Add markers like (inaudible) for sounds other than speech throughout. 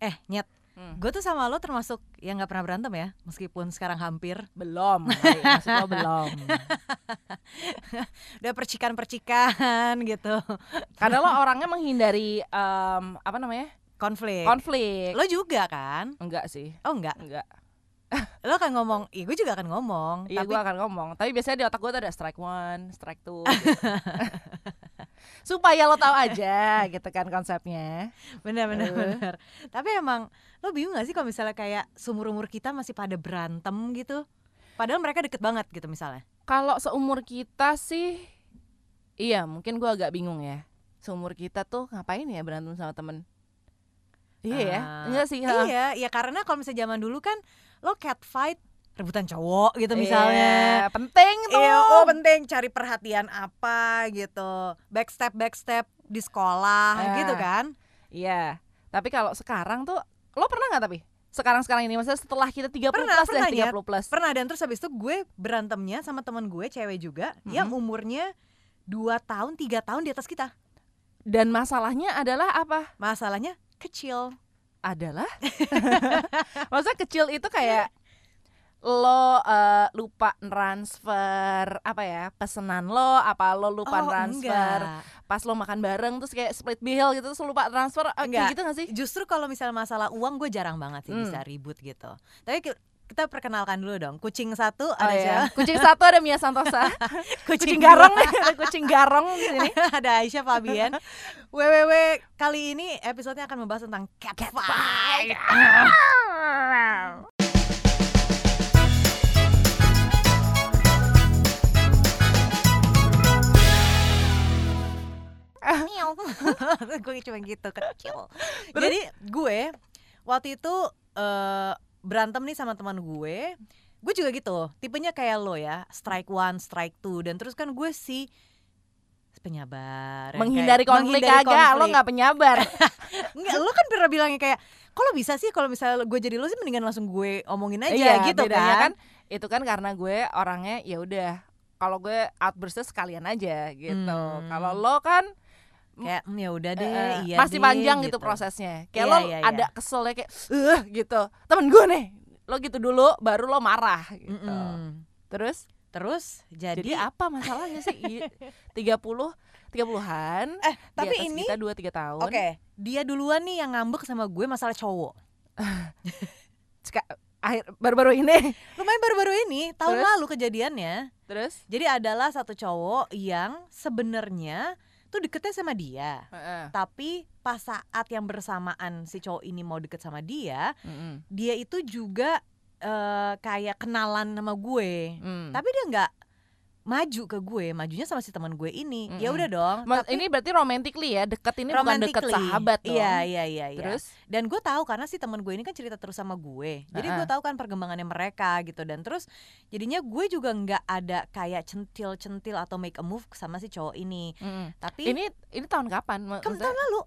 Eh, nyet. Hmm. Gue tuh sama lo termasuk yang nggak pernah berantem ya, meskipun sekarang hampir. Belum, maksud lo belum. (laughs) Udah percikan-percikan gitu, Karena lo orangnya menghindari em, apa namanya konflik. konflik. Lo juga kan? Enggak sih, Oh enggak. enggak. (laughs) Lo akan ngomong, iya gue juga akan ngomong. Iya tapi gue akan ngomong. Tapi biasanya di otak gue tuh ada strike one, strike two. gitu. (laughs) Supaya lo tahu aja gitu kan konsepnya. bener bener Eh. bener. Tapi emang lo bingung gak sih kalau misalnya kayak seumur umur kita masih pada berantem gitu? Padahal mereka deket banget gitu misalnya. Kalau seumur kita sih, iya mungkin gue agak bingung ya. Seumur kita tuh ngapain ya berantem sama temen? Iya ya, Ah, enggak sih. Iya, ya karena kalau misalnya zaman dulu kan lo cat fight rebutan cowok gitu Iya, misalnya. penting tuh. Iya, oh penting cari perhatian apa gitu. Backstep backstep di sekolah Ah. gitu kan. Iya. Tapi kalau sekarang tuh, lo pernah nggak tapi? Sekarang-sekarang ini, maksudnya setelah kita 30 Pernah, plus pernah, deh, 30 plus. Pernah dan terus habis itu gue berantemnya sama teman gue cewek juga yang Mm-mm. umurnya dua tahun tiga tahun di atas kita. Dan masalahnya adalah apa? Masalahnya kecil. Adalah (laughs) Maksudnya kecil itu kayak lo eh, lupa transfer apa ya pesanan lo apa lo lupa oh, transfer enggak. pas lo makan bareng terus kayak split bill gitu terus lo lupa transfer eh, Enggak. kayak gitu gak sih Justru kalau misalnya masalah uang gue jarang banget sih Hmm. bisa ribut gitu. Tapi ki- kita perkenalkan dulu dong. Kucing satu Oh, ada iya. siapa? kucing satu ada Mia Santosa (laughs) kucing dua garong nih ada kucing garong di sini (laughs) ada Aisyah Fabian. WWW kali ini episodenya akan membahas tentang cat, fight. (laughs) (laughs) gue cuma gitu kecil. Jadi gue waktu itu eh, berantem nih sama teman gue. Gue juga gitu, tipenya kayak lo ya, strike one, strike two, dan terus kan gue si penyabar. yang menghindari kayak- konflik menghindari agak lo konflik. nggak penyabar (laughs) Enggak, lo kan pernah bilangnya kayak kalau bisa sih kalau misalnya gue jadi lo sih mendingan langsung gue omongin aja iya gitu bedanya kan. itu kan karena gue orangnya ya udah kalau gue outburstnya sekalian aja gitu Hmm. kalau lo kan Kayak "Hmm, ya udah deh, Eh, eh, iya masih deh," panjang gitu. prosesnya kayak Iya, lo iya, iya. ada keselnya kayak eh gitu temen gue nih lo gitu dulu baru lo marah gitu Mm-mm. terus Terus jadi, jadi, apa masalahnya sih I- (laughs) tiga puluh tiga puluhan eh tapi ini kita dua tiga tahun oke, dia duluan nih yang ngambek sama gue masalah cowok. (laughs) Akhir baru-baru ini Lumayan baru-baru ini, tahun Terus? lalu kejadiannya. terus Jadi adalah satu cowok yang sebenarnya tuh deketnya sama dia. Heeh. Tapi pas saat yang bersamaan si cowok ini mau deket sama dia, Mm-mm. dia itu juga eh, kayak kenalan sama gue. Mm. Tapi dia nggak maju ke gue, majunya sama si teman gue ini. Ya Mm-mm. udah dong. Ma- tapi ini berarti romantically ya deket ini bukan deket sahabat dong Iya, iya, iya, iya. terus Dan gue tahu karena si teman gue ini kan cerita terus sama gue. Jadi gue Ha-ha. tahu kan perkembangannya mereka gitu dan terus jadinya gue juga nggak ada kayak centil-centil atau make a move sama si cowok ini. Mm-mm. Tapi ini ini tahun kapan Kamu maksudnya, tahun lalu.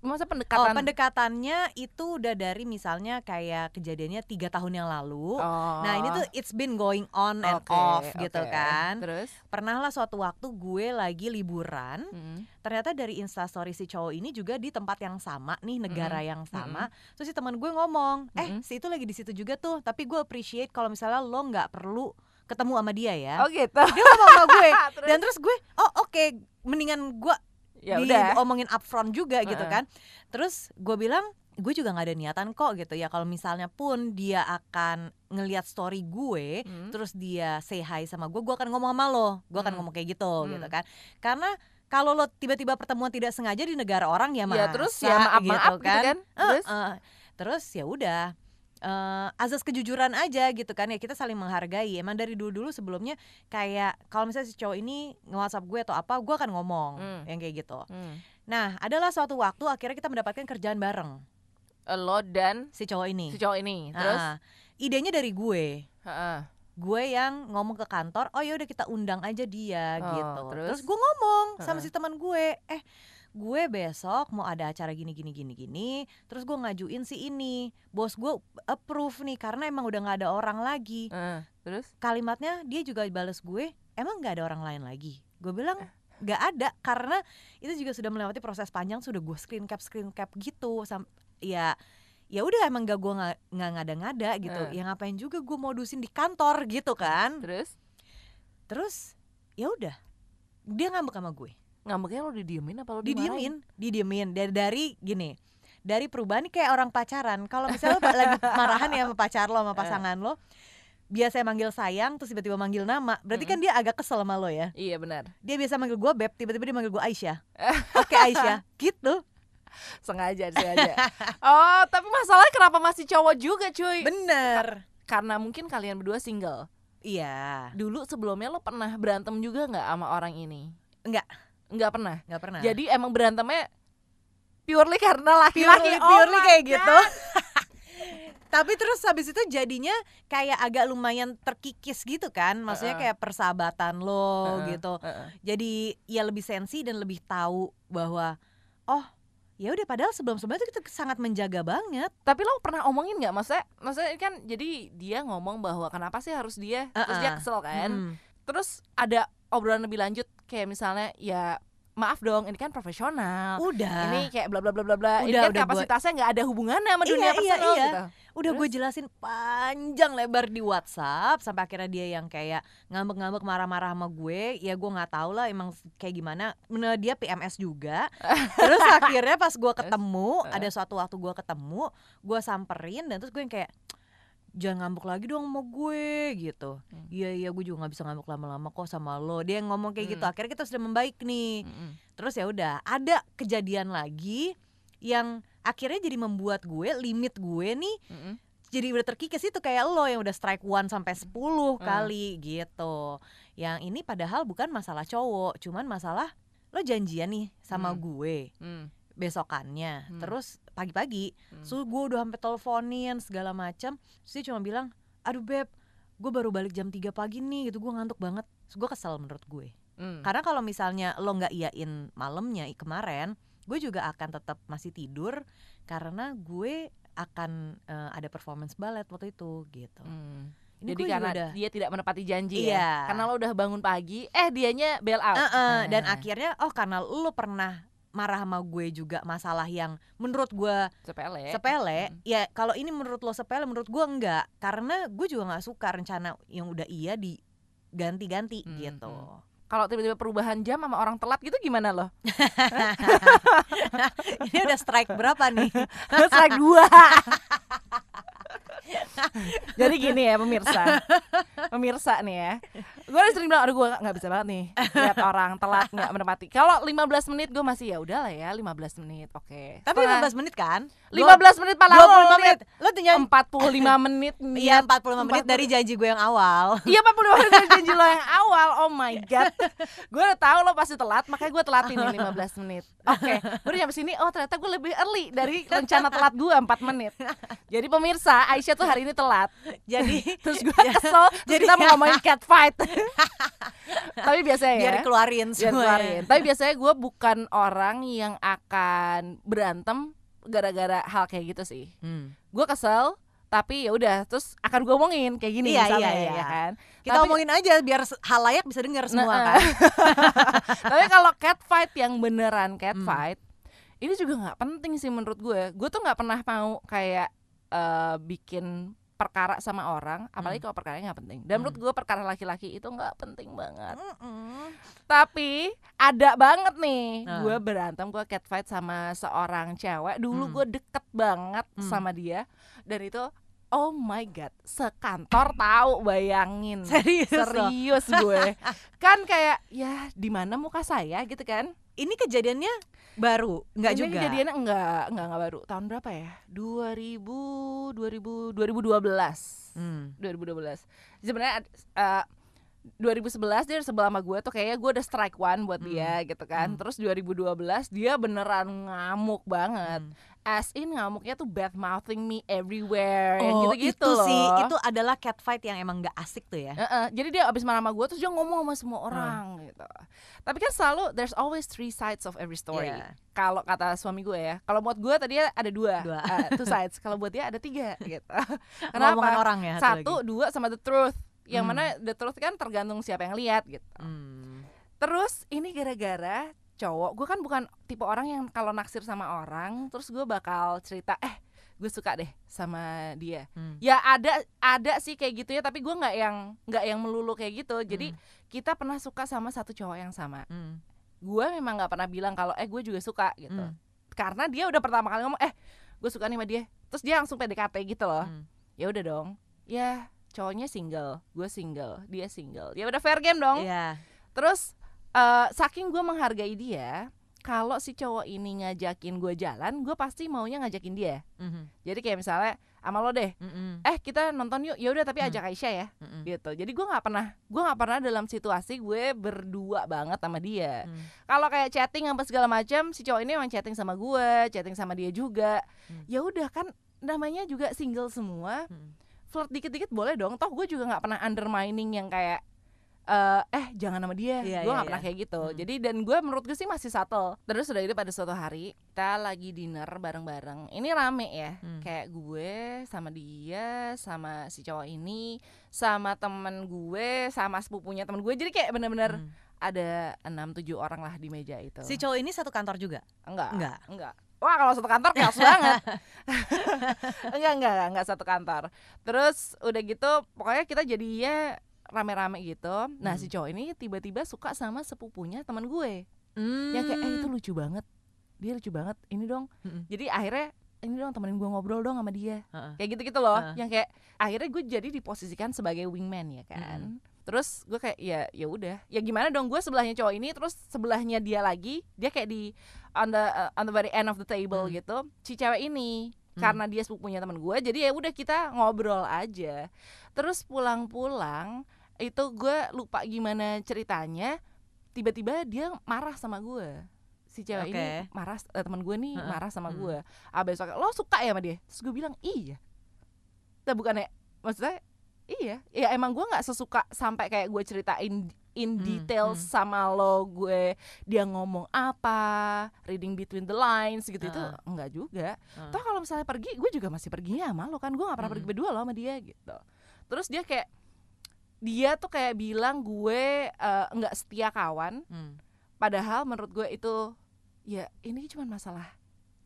Masa Oh, pendekatan pendekatannya itu udah dari misalnya kayak kejadiannya tiga tahun yang lalu. Nah ini tuh it's been going on and Oke, off gitu kan. terus Pernah lah suatu waktu gue lagi liburan, Mm-mm. ternyata dari instastory si cowok ini juga di tempat yang sama nih, negara Mm-mm. yang sama. Terus si teman gue ngomong, eh Mm-mm. si itu lagi di situ juga tuh, tapi gue appreciate kalau misalnya lo nggak perlu ketemu sama dia ya. oh gitu Dia ngomong sama gue, (laughs) Terus? dan terus gue, oh oke, mendingan gue ya udah diomongin upfront juga gitu kan. Terus gue bilang gue juga nggak ada niatan kok gitu ya kalau misalnya pun dia akan ngelihat story gue Mm. terus dia say hi sama gue gue akan ngomong sama lo gue akan Hmm. ngomong kayak gitu Hmm. gitu kan karena kalau lo tiba-tiba pertemuan tidak sengaja di negara orang ya ya masa terus ya maaf maaf gitu gitu kan, kan Eh, terus eh. terus ya udah eh, azas kejujuran aja gitu kan ya kita saling menghargai. Emang dari dulu dulu sebelumnya kayak kalau misalnya si cowok ini nge-whatsapp gue atau apa gue akan ngomong Hmm. yang kayak gitu. Hmm. nah adalah suatu waktu akhirnya kita mendapatkan kerjaan bareng. Lo dan si cowok ini. si cowok ini. Terus? Ah, idenya dari gue. Heeh. gue yang ngomong ke kantor oh ya udah kita undang aja dia Oh, gitu. Terus? gue ngomong sama si teman gue eh gue besok mau ada acara gini gini gini gini terus gue ngajuin si ini. Bos gue approve nih karena emang udah nggak ada orang lagi. Heeh. terus? Kalimatnya dia juga balas gue emang nggak ada orang lain lagi? Gue bilang Eh. nggak ada karena itu juga sudah melewati proses panjang sudah gue screen cap screen cap gitu sam ya ya udah emang gak gue nggak ngada-ngada gitu. Eh. ya ngapain juga gue modusin di kantor gitu kan. Terus? Terus ya udah dia ngambek sama gue ngambeknya lo didiemin apa lo didiemin didiemin dari dari gini dari perubahan nih kayak orang pacaran kalau misalnya lo lagi marahan ya sama pacar lo sama Eh. pasangan lo biasa manggil sayang terus tiba-tiba manggil nama berarti kan dia agak kesel sama lo ya Iya benar. dia biasa manggil gue beb tiba-tiba dia manggil gue Aisyah (laughs) oke Aisyah gitu Sengaja sengaja. oh, tapi masalahnya kenapa masih cowok juga, cuy? bener Karena mungkin kalian berdua single. iya Dulu sebelumnya lo pernah berantem juga nggak sama orang ini? Enggak. Nggak pernah. nggak pernah Jadi emang berantemnya purely karena laki-laki. purely, Oh purely kayak God. gitu (laughs) tapi terus habis itu jadinya kayak agak lumayan terkikis gitu kan maksudnya kayak persahabatan lo Heeh, gitu heeh. jadi ya lebih sensi dan lebih tahu bahwa oh ya udah padahal sebelum sebelumnya itu kita sangat menjaga banget Tapi lo pernah omongin nggak? Maksudnya, maksudnya kan jadi dia ngomong bahwa kenapa sih harus dia? Terus dia kesel kan? Hmm. Terus ada obrolan lebih lanjut kayak misalnya ya maaf dong ini kan profesional. udah Ini kayak bla bla bla bla bla. Ini kan udah gua- kapasitasnya nggak ada hubungannya sama Iya, dunia iya, personal iya. gitu. udah gue jelasin panjang lebar di WhatsApp sampai akhirnya dia yang kayak ngambek-ngambek marah-marah sama gue ya gue nggak tahu lah emang kayak gimana Menurut dia PMS juga (laughs) terus akhirnya pas gue ketemu ada suatu waktu gue ketemu gue samperin dan terus gue yang kayak jangan ngambek lagi dong sama gue gitu Hmm. iya iya gue juga nggak bisa ngambek lama-lama kok sama lo dia yang ngomong kayak gitu Hmm. akhirnya kita sudah membaik nih Mm-mm. terus ya udah ada kejadian lagi yang akhirnya jadi membuat gue limit gue nih Mm-mm. jadi udah terkikis itu kayak lo yang udah strike one sampai 10 Hmm. kali gitu. Yang ini padahal bukan masalah cowok, cuman masalah lo janjian nih sama Hmm. gue Mm. Besokannya. Hmm. Terus pagi-pagi, Mm. so gue udah sampai teleponin segala macam. Terus dia cuma bilang, "Aduh beb, gue baru balik jam 3 pagi nih gitu, gue ngantuk banget." Terus gue kesel menurut gue. Mm. Karena kalau misalnya lo nggak iyain malamnya kemarin, gue juga akan tetap masih tidur karena gue akan eh, ada performance ballet waktu itu gitu. Mm. Ini Jadi karena udah dia tidak menepati janji Iya. ya. Karena lo udah bangun pagi, eh dianya bail out. Eh-eh, dan Nah, akhirnya oh karena lo pernah marah sama gue juga masalah yang menurut gue sepele. sepele Mm. ya kalau ini menurut lo sepele menurut gue enggak karena gue juga nggak suka rencana yang udah iya diganti-ganti Hmm, gitu Kalau tiba-tiba perubahan jam sama orang telat gitu gimana lo? (laughs) ini udah strike berapa nih Strike dua. (laughs) Jadi gini ya pemirsa, pemirsa nih ya. Gue sering bilang, aduh gue nggak bisa banget nih lihat (laughs) orang telat nggak menepati. Kalau 15 menit gue masih ya udah lah ya 15 menit, oke. tapi Setelah 15 menit kan? 15 menit paling 25 menit. Lo tinggal 45 (laughs) menit Iya niat 45 menit dari janji gue yang awal. (laughs) Iya 45 menit dari janji lo yang awal. Oh my god. Gue udah tahu lo pasti telat Makanya gue telatin nih 15 menit. Oke Gue udah nyampe sini. Oh ternyata gue lebih early Dari rencana telat gue 4 menit. Jadi pemirsa Aisyah tuh hari ini telat. Jadi Terus gue kesel Terus Jadi- kita mau ngomongin cat fight (laughs) Tapi biasanya ya biar biar semua keluarin. Tapi biasanya gue bukan orang yang akan berantem gara-gara hal kayak gitu sih. Hmm. Gue kesel, tapi ya udah terus akan gue omongin kayak gini Iya, misalnya iya, ya iya. kan. Kita Tapi- omongin aja biar se- halayak bisa dengar semua Nah, kan (laughs) tapi kalau cat fight yang beneran cat Hmm. fight, ini juga nggak penting sih menurut gue. Gue tuh nggak pernah mau kayak eh, bikin perkara sama orang, apalagi kalau perkaranya nggak penting. Dan Hmm. menurut gue perkara laki-laki itu nggak penting banget. Mm-mm. Tapi ada banget nih, Nah. gue berantem, gue catfight sama seorang cewek. Dulu Hmm. gue deket banget Hmm. sama dia, dan itu oh my god, sekantor tahu bayangin. (laughs) serius loh. Serius gue, kan kayak ya di mana muka saya gitu kan? Ini kejadiannya baru nggak juga kejadiannya enggak, enggak enggak baru. Tahun berapa ya? 2000 2000 2012. Hmm. 2012 sebenarnya eh, 2011 dia sebelah sama gue tuh kayaknya gue udah strike one buat dia gitu kan Hmm. terus 2012 dia beneran ngamuk banget Hmm. As in ngamuknya tuh bad mouthing me everywhere Oh, gitu-gitu itu loh. sih itu adalah cat fight yang emang nggak asik tuh ya. Heeh, jadi dia abis marah sama gue terus dia ngomong sama semua orang gitu. Tapi kan selalu there's always three sides of every story. Iya. kalau kata suami gue ya kalau buat gue tadi ada dua, Dua. eh, two (laughs) sides kalau buat dia ada tiga gitu. Ngomongan kenapa? orang ya satu dua sama the truth. Yang Hmm. mana the truth kan tergantung siapa yang lihat gitu. Hmm. terus ini gara-gara cowok gue kan bukan tipe orang yang kalau naksir sama orang terus gue bakal cerita eh gue suka deh sama dia Hmm. ya ada ada sih kayak gitu ya tapi gue nggak yang nggak yang melulu kayak gitu jadi Hmm. kita pernah suka sama satu cowok yang sama Hmm. gue memang nggak pernah bilang kalau eh gue juga suka gitu Hmm. karena dia udah pertama kali ngomong eh gue suka nih sama dia terus dia langsung PDKT gitu loh Hmm. ya udah dong ya cowoknya single gue single dia single ya udah fair game dong Iya. terus eh, saking gue menghargai dia kalau si cowok ini ngajakin gue jalan gue pasti maunya ngajakin dia Mhm. jadi kayak misalnya sama lo deh Mhm. eh kita nonton yuk ya udah tapi Hmm. ajak Aisyah ya Mhm. gitu jadi gue nggak pernah gue nggak pernah dalam situasi gue berdua banget sama dia Hmm. kalau kayak chatting apa segala macam si cowok ini emang chatting sama gue chatting sama dia juga Hmm. ya udah kan namanya juga single semua Hmm. flirt dikit-dikit boleh dong toh gue juga nggak pernah undermining yang kayak eh eh jangan sama dia Iya, gue iya, nggak pernah iya. kayak gitu Hmm. jadi dan gue menurut gue sih masih subtle terus udah itu pada suatu hari kita lagi dinner bareng-bareng ini rame ya Hmm. kayak gue sama dia sama si cowok ini sama temen gue sama sepupunya temen gue jadi kayak bener-bener Hmm. ada enam tujuh orang lah di meja itu Si cowok ini satu kantor juga? enggak Enggak. enggak wah kalau satu kantor chaos (laughs) banget enggak enggak enggak enggak satu kantor terus udah gitu pokoknya kita jadinya rame-rame gitu nah Hmm. si cowok ini tiba-tiba suka sama sepupunya teman gue Hmm. yang kayak eh itu lucu banget dia lucu banget ini dong Mm-mm. jadi akhirnya ini dong temenin gue ngobrol dong sama dia Heeh. kayak gitu gitu loh Heeh. yang kayak akhirnya gue jadi diposisikan sebagai wingman ya kan terus gue kayak ya ya udah ya gimana dong gue sebelahnya cowok ini terus sebelahnya dia lagi dia kayak di on the uh, on the very end of the table Hmm. gitu si cewek ini Hmm. karena dia sepupunya teman gue jadi ya udah kita ngobrol aja terus pulang-pulang itu gue lupa gimana ceritanya tiba-tiba dia marah sama gue si cewek ini Oke. marah eh, teman gue nih marah sama Hmm. gue ah besok lo suka ya sama dia terus gue bilang iya tapi bukannya maksudnya iya ya emang gue nggak sesuka sampai kayak gue ceritain in Hmm, detail hmm. sama lo gue dia ngomong apa reading between the lines gitu itu Heeh. enggak juga Heeh. toh kalau misalnya pergi gue juga masih perginya sama lo kan gue nggak pernah Hmm. pergi berdua lo sama dia gitu terus dia kayak dia tuh kayak bilang gue eh, nggak setia kawan. Hmm. padahal menurut gue itu ya ini cuma masalah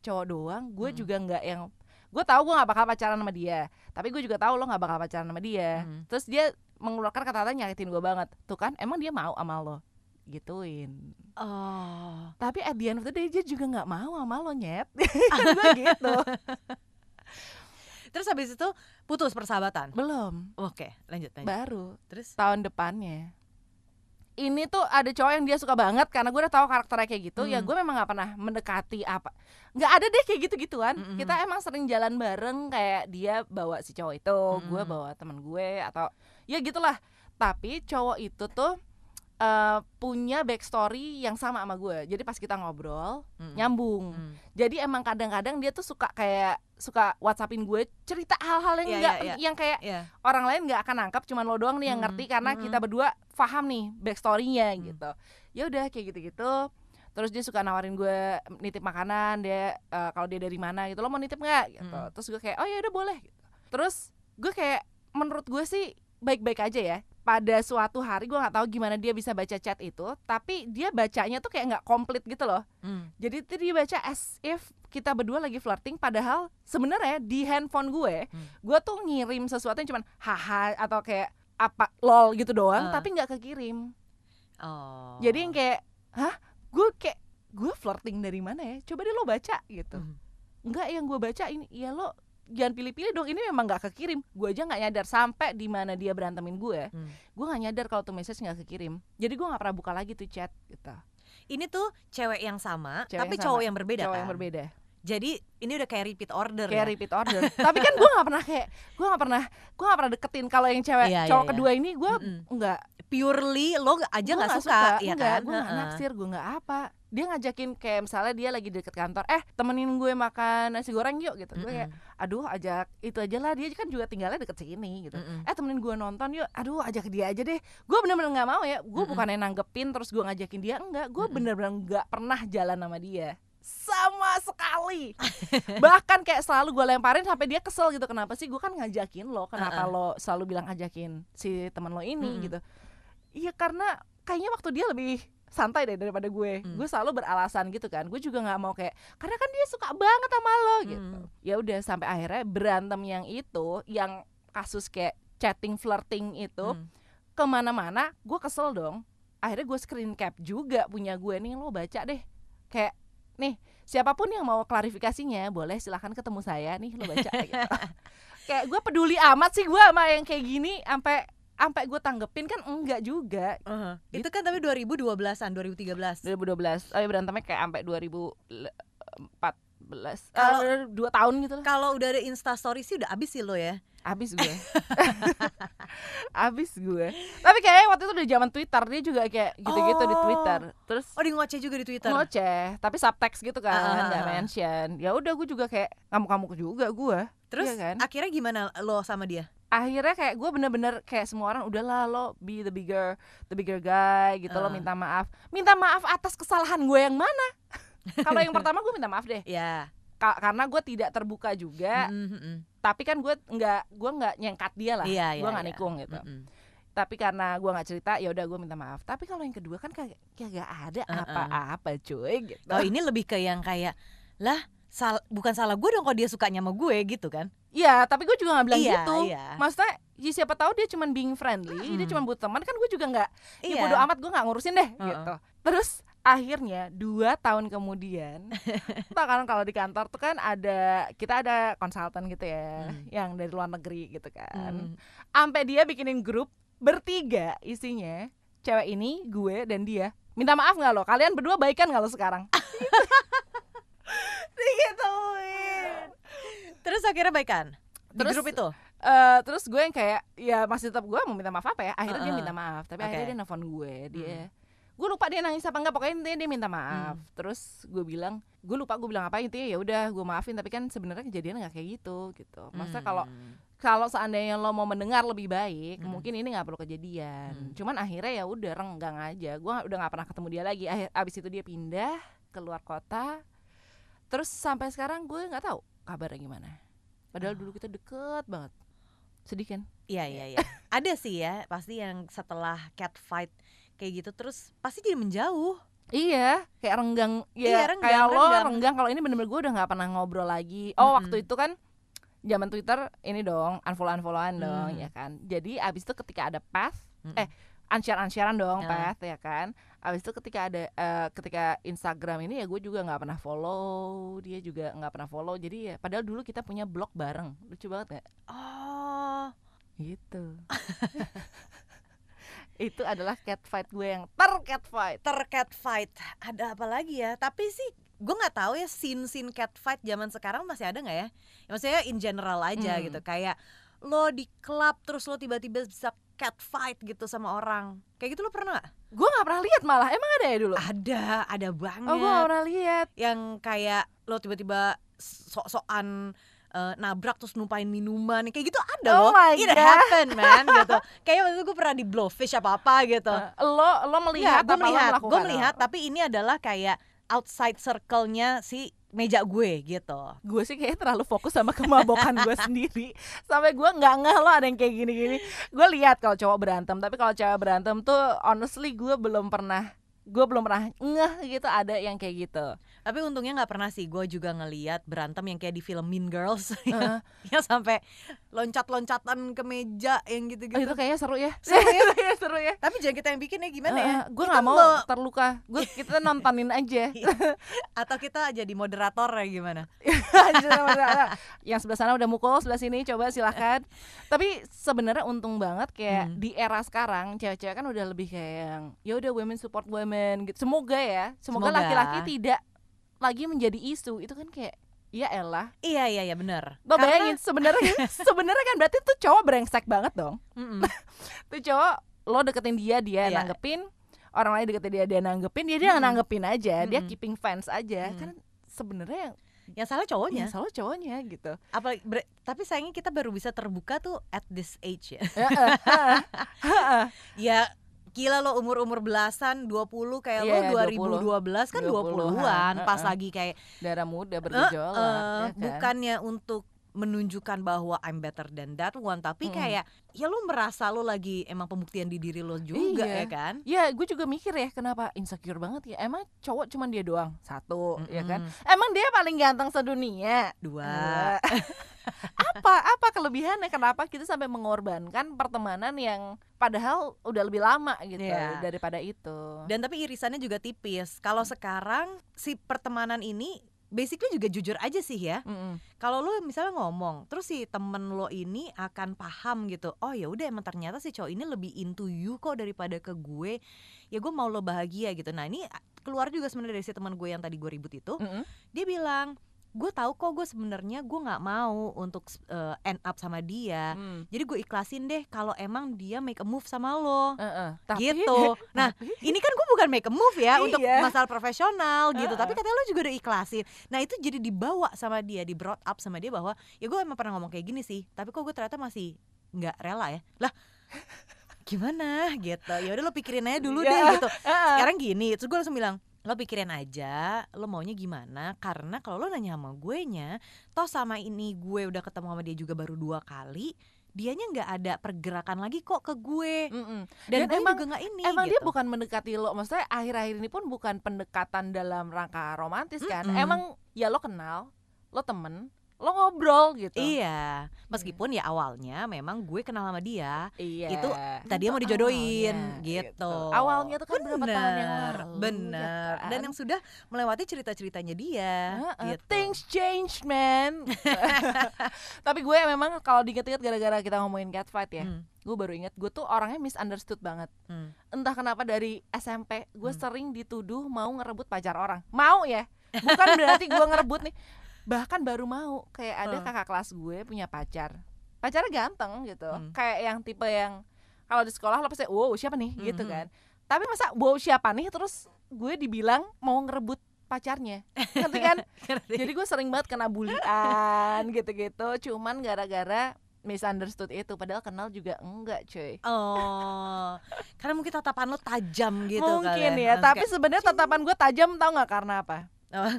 cowok doang. Gue Hmm. juga nggak yang gue tahu gue nggak bakal pacaran sama dia. Tapi gue juga tahu lo nggak bakal pacaran sama dia. Hmm. terus dia mengeluarkan kata-kata nyakitin gue banget. Tuh kan emang dia mau sama lo? Gituin. Oh. tapi at the end of the day dia juga nggak mau sama lo nyet. (laughs) Gue gitu (laughs) Terus habis itu putus persahabatan. belum Oke, lanjut lanjut. baru Terus tahun depannya ini tuh ada cowok yang dia suka banget karena gue udah tahu karakternya kayak gitu ya Hmm. gue memang nggak pernah mendekati apa nggak ada deh kayak gitu gituan Mm-mm. kita emang sering jalan bareng kayak dia bawa si cowok itu gue Mm. bawa teman gue atau ya gitulah tapi cowok itu tuh eh, punya backstory yang sama sama gue jadi pas kita ngobrol Mm. nyambung Mm. jadi emang kadang-kadang dia tuh suka kayak suka whatsappin gue cerita hal-hal yang Iya, nggak iya, iya. yang kayak Iya. orang lain nggak akan nangkap cuman lo doang nih yang Mm, ngerti karena mm. kita berdua paham nih backstorynya Mm. gitu ya udah kayak gitu-gitu terus dia suka nawarin gue nitip makanan dia eh, kalau dia dari mana gitu lo mau nitip nggak gitu Mm. terus gue kayak oh ya udah boleh gitu. terus gue kayak menurut gue sih baik-baik aja ya pada suatu hari gue nggak tahu gimana dia bisa baca chat itu tapi dia bacanya tuh kayak nggak komplit gitu loh Mm. jadi tuh dia baca as if kita berdua lagi flirting padahal sebenarnya di handphone gue Hmm. gue tuh ngirim sesuatu yang cuman haha atau kayak apa lol gitu doang Ah. tapi nggak kekirim Oh. jadi yang kayak hah gue kayak gue flirting dari mana ya coba deh lo baca gitu Mm. enggak yang gue baca ini ya lo jangan pilih-pilih dong ini memang nggak kekirim gue aja nggak nyadar sampai di mana dia berantemin gue Hmm. gue nggak nyadar kalau tuh message nggak kekirim jadi gue nggak pernah buka lagi tuh chat gitu Ini tuh cewek yang sama, Cewek tapi yang cowok sama. yang berbeda cowok kan. yang berbeda Jadi ini udah kayak repeat order kayak ya. repeat order tapi kan gue nggak pernah kayak gue nggak pernah gue nggak pernah deketin kalau yang cewek Iya, iya, cowok iya. kedua ini gue Mm-mm. nggak Purely lo aja nggak suka, ya enggak, kan? gue nggak Heeh. naksir gue nggak apa dia ngajakin kayak misalnya dia lagi deket kantor eh temenin gue makan nasi goreng yuk gitu. Gue kayak aduh ajak itu aja lah dia kan juga tinggalnya deket sini gitu. Mm-mm. eh temenin gue nonton yuk. Aduh ajak dia aja deh. Gue bener-bener nggak mau ya gue Mm-mm. bukannya nanggepin terus gue ngajakin dia enggak. Gue Mm-mm. bener-bener nggak pernah jalan sama dia. Sama sekali. (laughs) Bahkan kayak selalu gue lemparin sampai dia kesel gitu kenapa sih gue kan ngajakin lo? Kenapa lo selalu bilang ajakin si teman lo ini? Mm-mm. gitu. Iya karena kayaknya waktu dia lebih santai deh daripada gue Hmm. gue selalu beralasan gitu kan gue juga nggak mau kayak karena kan dia suka banget sama lo gitu Hmm. ya udah sampai akhirnya berantem yang itu yang kasus kayak chatting flirting itu Hmm. ke mana-mana gue kesel dong akhirnya gue screen cap juga punya gue nih lo baca deh kayak nih siapa pun yang mau klarifikasinya boleh silahkan ketemu saya nih lo baca gitu. (laughs) kayak gue peduli amat sih gue sama yang kayak gini sampai sampai gue tanggepin kan enggak juga Uh-huh. Itu kan tapi 2012-an, 2013. 2012 oh ya berantemnya kayak sampai 2014 Kalau- kalau dua tahun gitu lah Kalau udah ada Insta story sih udah abis sih lo ya. abis gue (laughs) abis gue tapi kayaknya waktu itu udah zaman Twitter dia juga kayak gitu-gitu di Oh. Twitter terus Oh di ngoceh juga di Twitter. ngoceh tapi subtext gitu kan ah, nggak ah. mention ya udah gue juga kayak ngamuk-ngamuk juga gue Terus Iya kan? akhirnya gimana lo sama dia? Akhirnya kayak gue bener-bener kayak semua orang udahlah lo be the bigger the bigger guy gitu lo Ah. minta maaf minta maaf atas kesalahan gue yang mana (laughs) kalau yang pertama gue minta maaf deh Ya. Ka- karena gue tidak terbuka juga Mm, mm, mm. tapi kan gue nggak gue nggak nyengkat dia lah Iya, gue iya, nggak iya. nikung gitu Mm, mm. tapi karena gue nggak cerita ya udah gue minta maaf tapi kalau yang kedua kan kayak gak ada apa-apa cuy gitu Oh ini lebih ke yang kayak lah sal bukan salah gue dong kalau dia sukanya sama gue gitu kan? Iya, tapi gue juga nggak bilang Iya, gitu. iya. Maksudnya, ya siapa tahu dia cuman being friendly, dia Mm. cuma butuh teman kan gue juga nggak. Ya Iya. bodo amat gue nggak ngurusin deh, Heeh. gitu. Terus akhirnya dua tahun kemudian, (laughs) tau kan kalau di kantor tuh kan ada kita ada konsultan gitu ya, Mm. yang dari luar negeri gitu kan. Mm. Sampai dia bikinin grup bertiga isinya, cewek ini, gue dan dia. Minta maaf nggak lo? Kalian berdua baikan nggak lo sekarang? (laughs) Digituin. Terus akhirnya baikan di Terus- grup itu. Eh, terus gue yang kayak ya masih tetap gue mau minta maaf apa ya akhirnya dia Heeh. minta maaf tapi Oke. akhirnya dia nelfon gue dia Hmm. gue lupa dia nangis apa enggak pokoknya intinya dia minta maaf Hmm. terus gue bilang gue lupa gue bilang apa intinya ya udah gue maafin tapi kan sebenarnya kejadian nggak kayak gitu gitu maksudnya kalau Hmm. kalau seandainya lo mau mendengar lebih baik Hmm. mungkin ini nggak perlu kejadian Hmm. cuman akhirnya ya udah renggang aja gue udah nggak pernah ketemu dia lagi Akhir, abis itu dia pindah keluar kota terus sampai sekarang gue nggak tahu kabarnya gimana padahal Oh. dulu kita deket banget sedih kan Iya iya iya. (laughs) Ada sih ya pasti yang setelah cat fight kayak gitu terus pasti jadi menjauh. Iya, kayak renggang ya Iya, renggang, kayak lo renggang. renggang kalau ini bener-bener gue udah nggak pernah ngobrol lagi. Oh, Mm-mm. waktu itu kan zaman Twitter ini dong, unfollow-unfollowan dong, Mm. ya kan. Jadi abis itu ketika ada path, Mm. eh unshare-unsharean dong Ya. path ya kan. Abis itu ketika ada eh, ketika Instagram ini ya gue juga nggak pernah follow, dia juga nggak pernah follow. Jadi ya padahal dulu kita punya blog bareng. Lucu banget gak? Oh. Gitu. (laughs) itu adalah cat fight gue yang ter cat fight. Ter cat fight. Ada apa lagi ya? Tapi sih gue nggak tahu ya scene scene cat fight zaman sekarang masih ada nggak ya? ya? Maksudnya in general aja Hmm. gitu. Kayak lo di klub terus lo tiba-tiba bisa cat fight gitu sama orang. Kayak gitu lo pernah gak? Gue nggak pernah lihat malah. Emang ada ya dulu? Ada, ada banget. Oh, gue gak pernah lihat. yang kayak lo tiba-tiba sok-sokan eh, nabrak terus numpain minuman kayak gitu ada Oh loh my it God. happen man gitu (laughs) kayak waktu itu gue pernah di blowfish apa apa gitu Eh, lo lo melihat gue apa lo melihat gue melihat tapi ini adalah kayak outside circle-nya si meja gue gitu. Gue sih kayaknya terlalu fokus sama kemabokan gue (laughs) sendiri. Sampai gue nggak ngeh lo ada yang kayak gini-gini. Gue lihat kalau cowok berantem tapi kalau cewek berantem tuh honestly gue belum pernah gue belum pernah ngeh gitu ada yang kayak gitu tapi untungnya nggak pernah sih. Gue juga ngeliat berantem yang kayak di film Mean Girls. (laughs) Heeh. yang sampai loncat-loncatan ke meja yang Oh, gitu-gitu itu kayaknya seru ya. (laughs) Seru ya? Iya, seru ya. Tapi jangan kita yang bikin ya gimana ya? Gue nggak mau lo- terluka. Gue (laughs) kita nontonin aja. Atau kita jadi moderator ya gimana? Yang sebelah sana udah mukul sebelah sini coba silahkan tapi sebenarnya untung banget kayak Hmm. di era sekarang cewek-cewek kan udah lebih kayak yang ya udah women support women. Gitu. Semoga ya. Semoga. laki-laki tidak lagi menjadi isu itu kan kayak ya elah Iya iya iya benar. lo bayangin sebenarnya (laughs) sebenarnya kan berarti tuh cowok brengsek banget dong tuh cowok lo deketin dia dia Iya. nanggepin orang lain deketin dia dia nanggepin dia dia Mm-mm. nanggepin aja dia Mm-mm. keeping fans aja Mm. kan sebenarnya yang salah cowoknya. yang salah cowoknya gitu Apa ber- tapi sayangnya kita baru bisa terbuka tuh at this age ya. (laughs) ya gila lo umur-umur belasan 20 kayak Iya, lo 20. 2012 kan 20-an, 20-an pas heeh. lagi kayak darah muda bergejolak eh, ya kan? bukannya untuk menunjukkan bahwa I'm better than that one tapi Mm-mm. kayak ya lu merasa lu lagi emang pembuktian di diri lo juga Iya. ya kan Ya gue juga mikir ya kenapa insecure banget ya Emang cowok cuman dia doang Satu ya kan. Emang dia paling ganteng sedunia dua Dua. (laughs) apa apa kelebihannya kenapa kita sampai mengorbankan pertemanan yang padahal udah lebih lama gitu Iya. daripada itu dan tapi irisannya juga tipis kalau sekarang si pertemanan ini basically juga jujur aja sih ya Mm-mm. kalau lu misalnya ngomong terus si temen lo ini akan paham gitu oh ya udah emang ternyata si cowok ini lebih into you kok daripada ke gue ya gue mau lo bahagia gitu nah ini keluar juga sebenarnya dari si teman gue yang tadi gue ribut itu Mm-mm. dia bilang gue tahu kok gue sebenarnya gue nggak mau untuk uh, end up sama dia Mm. jadi gue ikhlasin deh kalau emang dia make a move sama lo Uh-uh. Tapi- gitu nah tapi- (laughs) ini kan gue bukan make a move ya untuk Iya. masalah profesional gitu Heeh. tapi katanya lo juga udah ikhlasin nah itu jadi dibawa sama dia di brought up sama dia bahwa ya gue emang pernah ngomong kayak gini sih tapi kok gue ternyata masih nggak rela ya lah gimana gitu ya udah lo pikirin aja dulu Iya. deh gitu Uh-uh. sekarang gini terus gue langsung bilang lo pikirin aja lo maunya gimana karena kalau lo nanya sama gue nya toh sama ini gue udah ketemu sama dia juga baru dua kali dianya nggak ada pergerakan lagi kok ke gue Mm-mm. dan, Dan gue emang- juga nggak ini Emang dia gitu. bukan mendekati lo, maksudnya akhir-akhir ini pun bukan pendekatan dalam rangka romantis kan? Mm-mm. Emang ya lo kenal, lo temen, lo ngobrol gitu. Iya, meskipun ya awalnya memang gue kenal sama dia, Iya. Itu tadi mau Itu dijodohin awalnya, gitu. Awalnya tuh kan berapa tahun yang Bener, lalu. Bener. ya Dan kan? yang sudah melewati cerita-ceritanya dia. Heeh, gitu. Things change man. (laughs) Tapi gue memang kalau diinget-inget gara-gara kita ngomongin catfight ya, Hmm, gue baru inget gue tuh orangnya misunderstood banget. hmm. Entah kenapa dari SMP gue Hmm. sering dituduh mau ngerebut pacar orang. Mau ya, bukan (laughs) berarti gue ngerebut nih. Bahkan baru mau kayak ada Hmm. kakak kelas gue punya pacar. Pacarnya ganteng gitu, Hmm. kayak yang tipe yang kalau di sekolah lo pasti wow siapa nih gitu Mhm. kan. Tapi masa wow siapa nih terus gue dibilang mau ngerebut pacarnya, ngerti kan? (laughs) Jadi gue sering banget kena bulian (laughs) gitu-gitu Cuman gara-gara misunderstood itu Padahal kenal juga enggak cuy Oh, karena mungkin tatapan lo tajam gitu Mungkin kali ya Terus Tapi sebenarnya tatapan gue tajam tau nggak karena apa?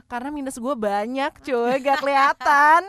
Karena minus gue banyak cuy Gak kelihatan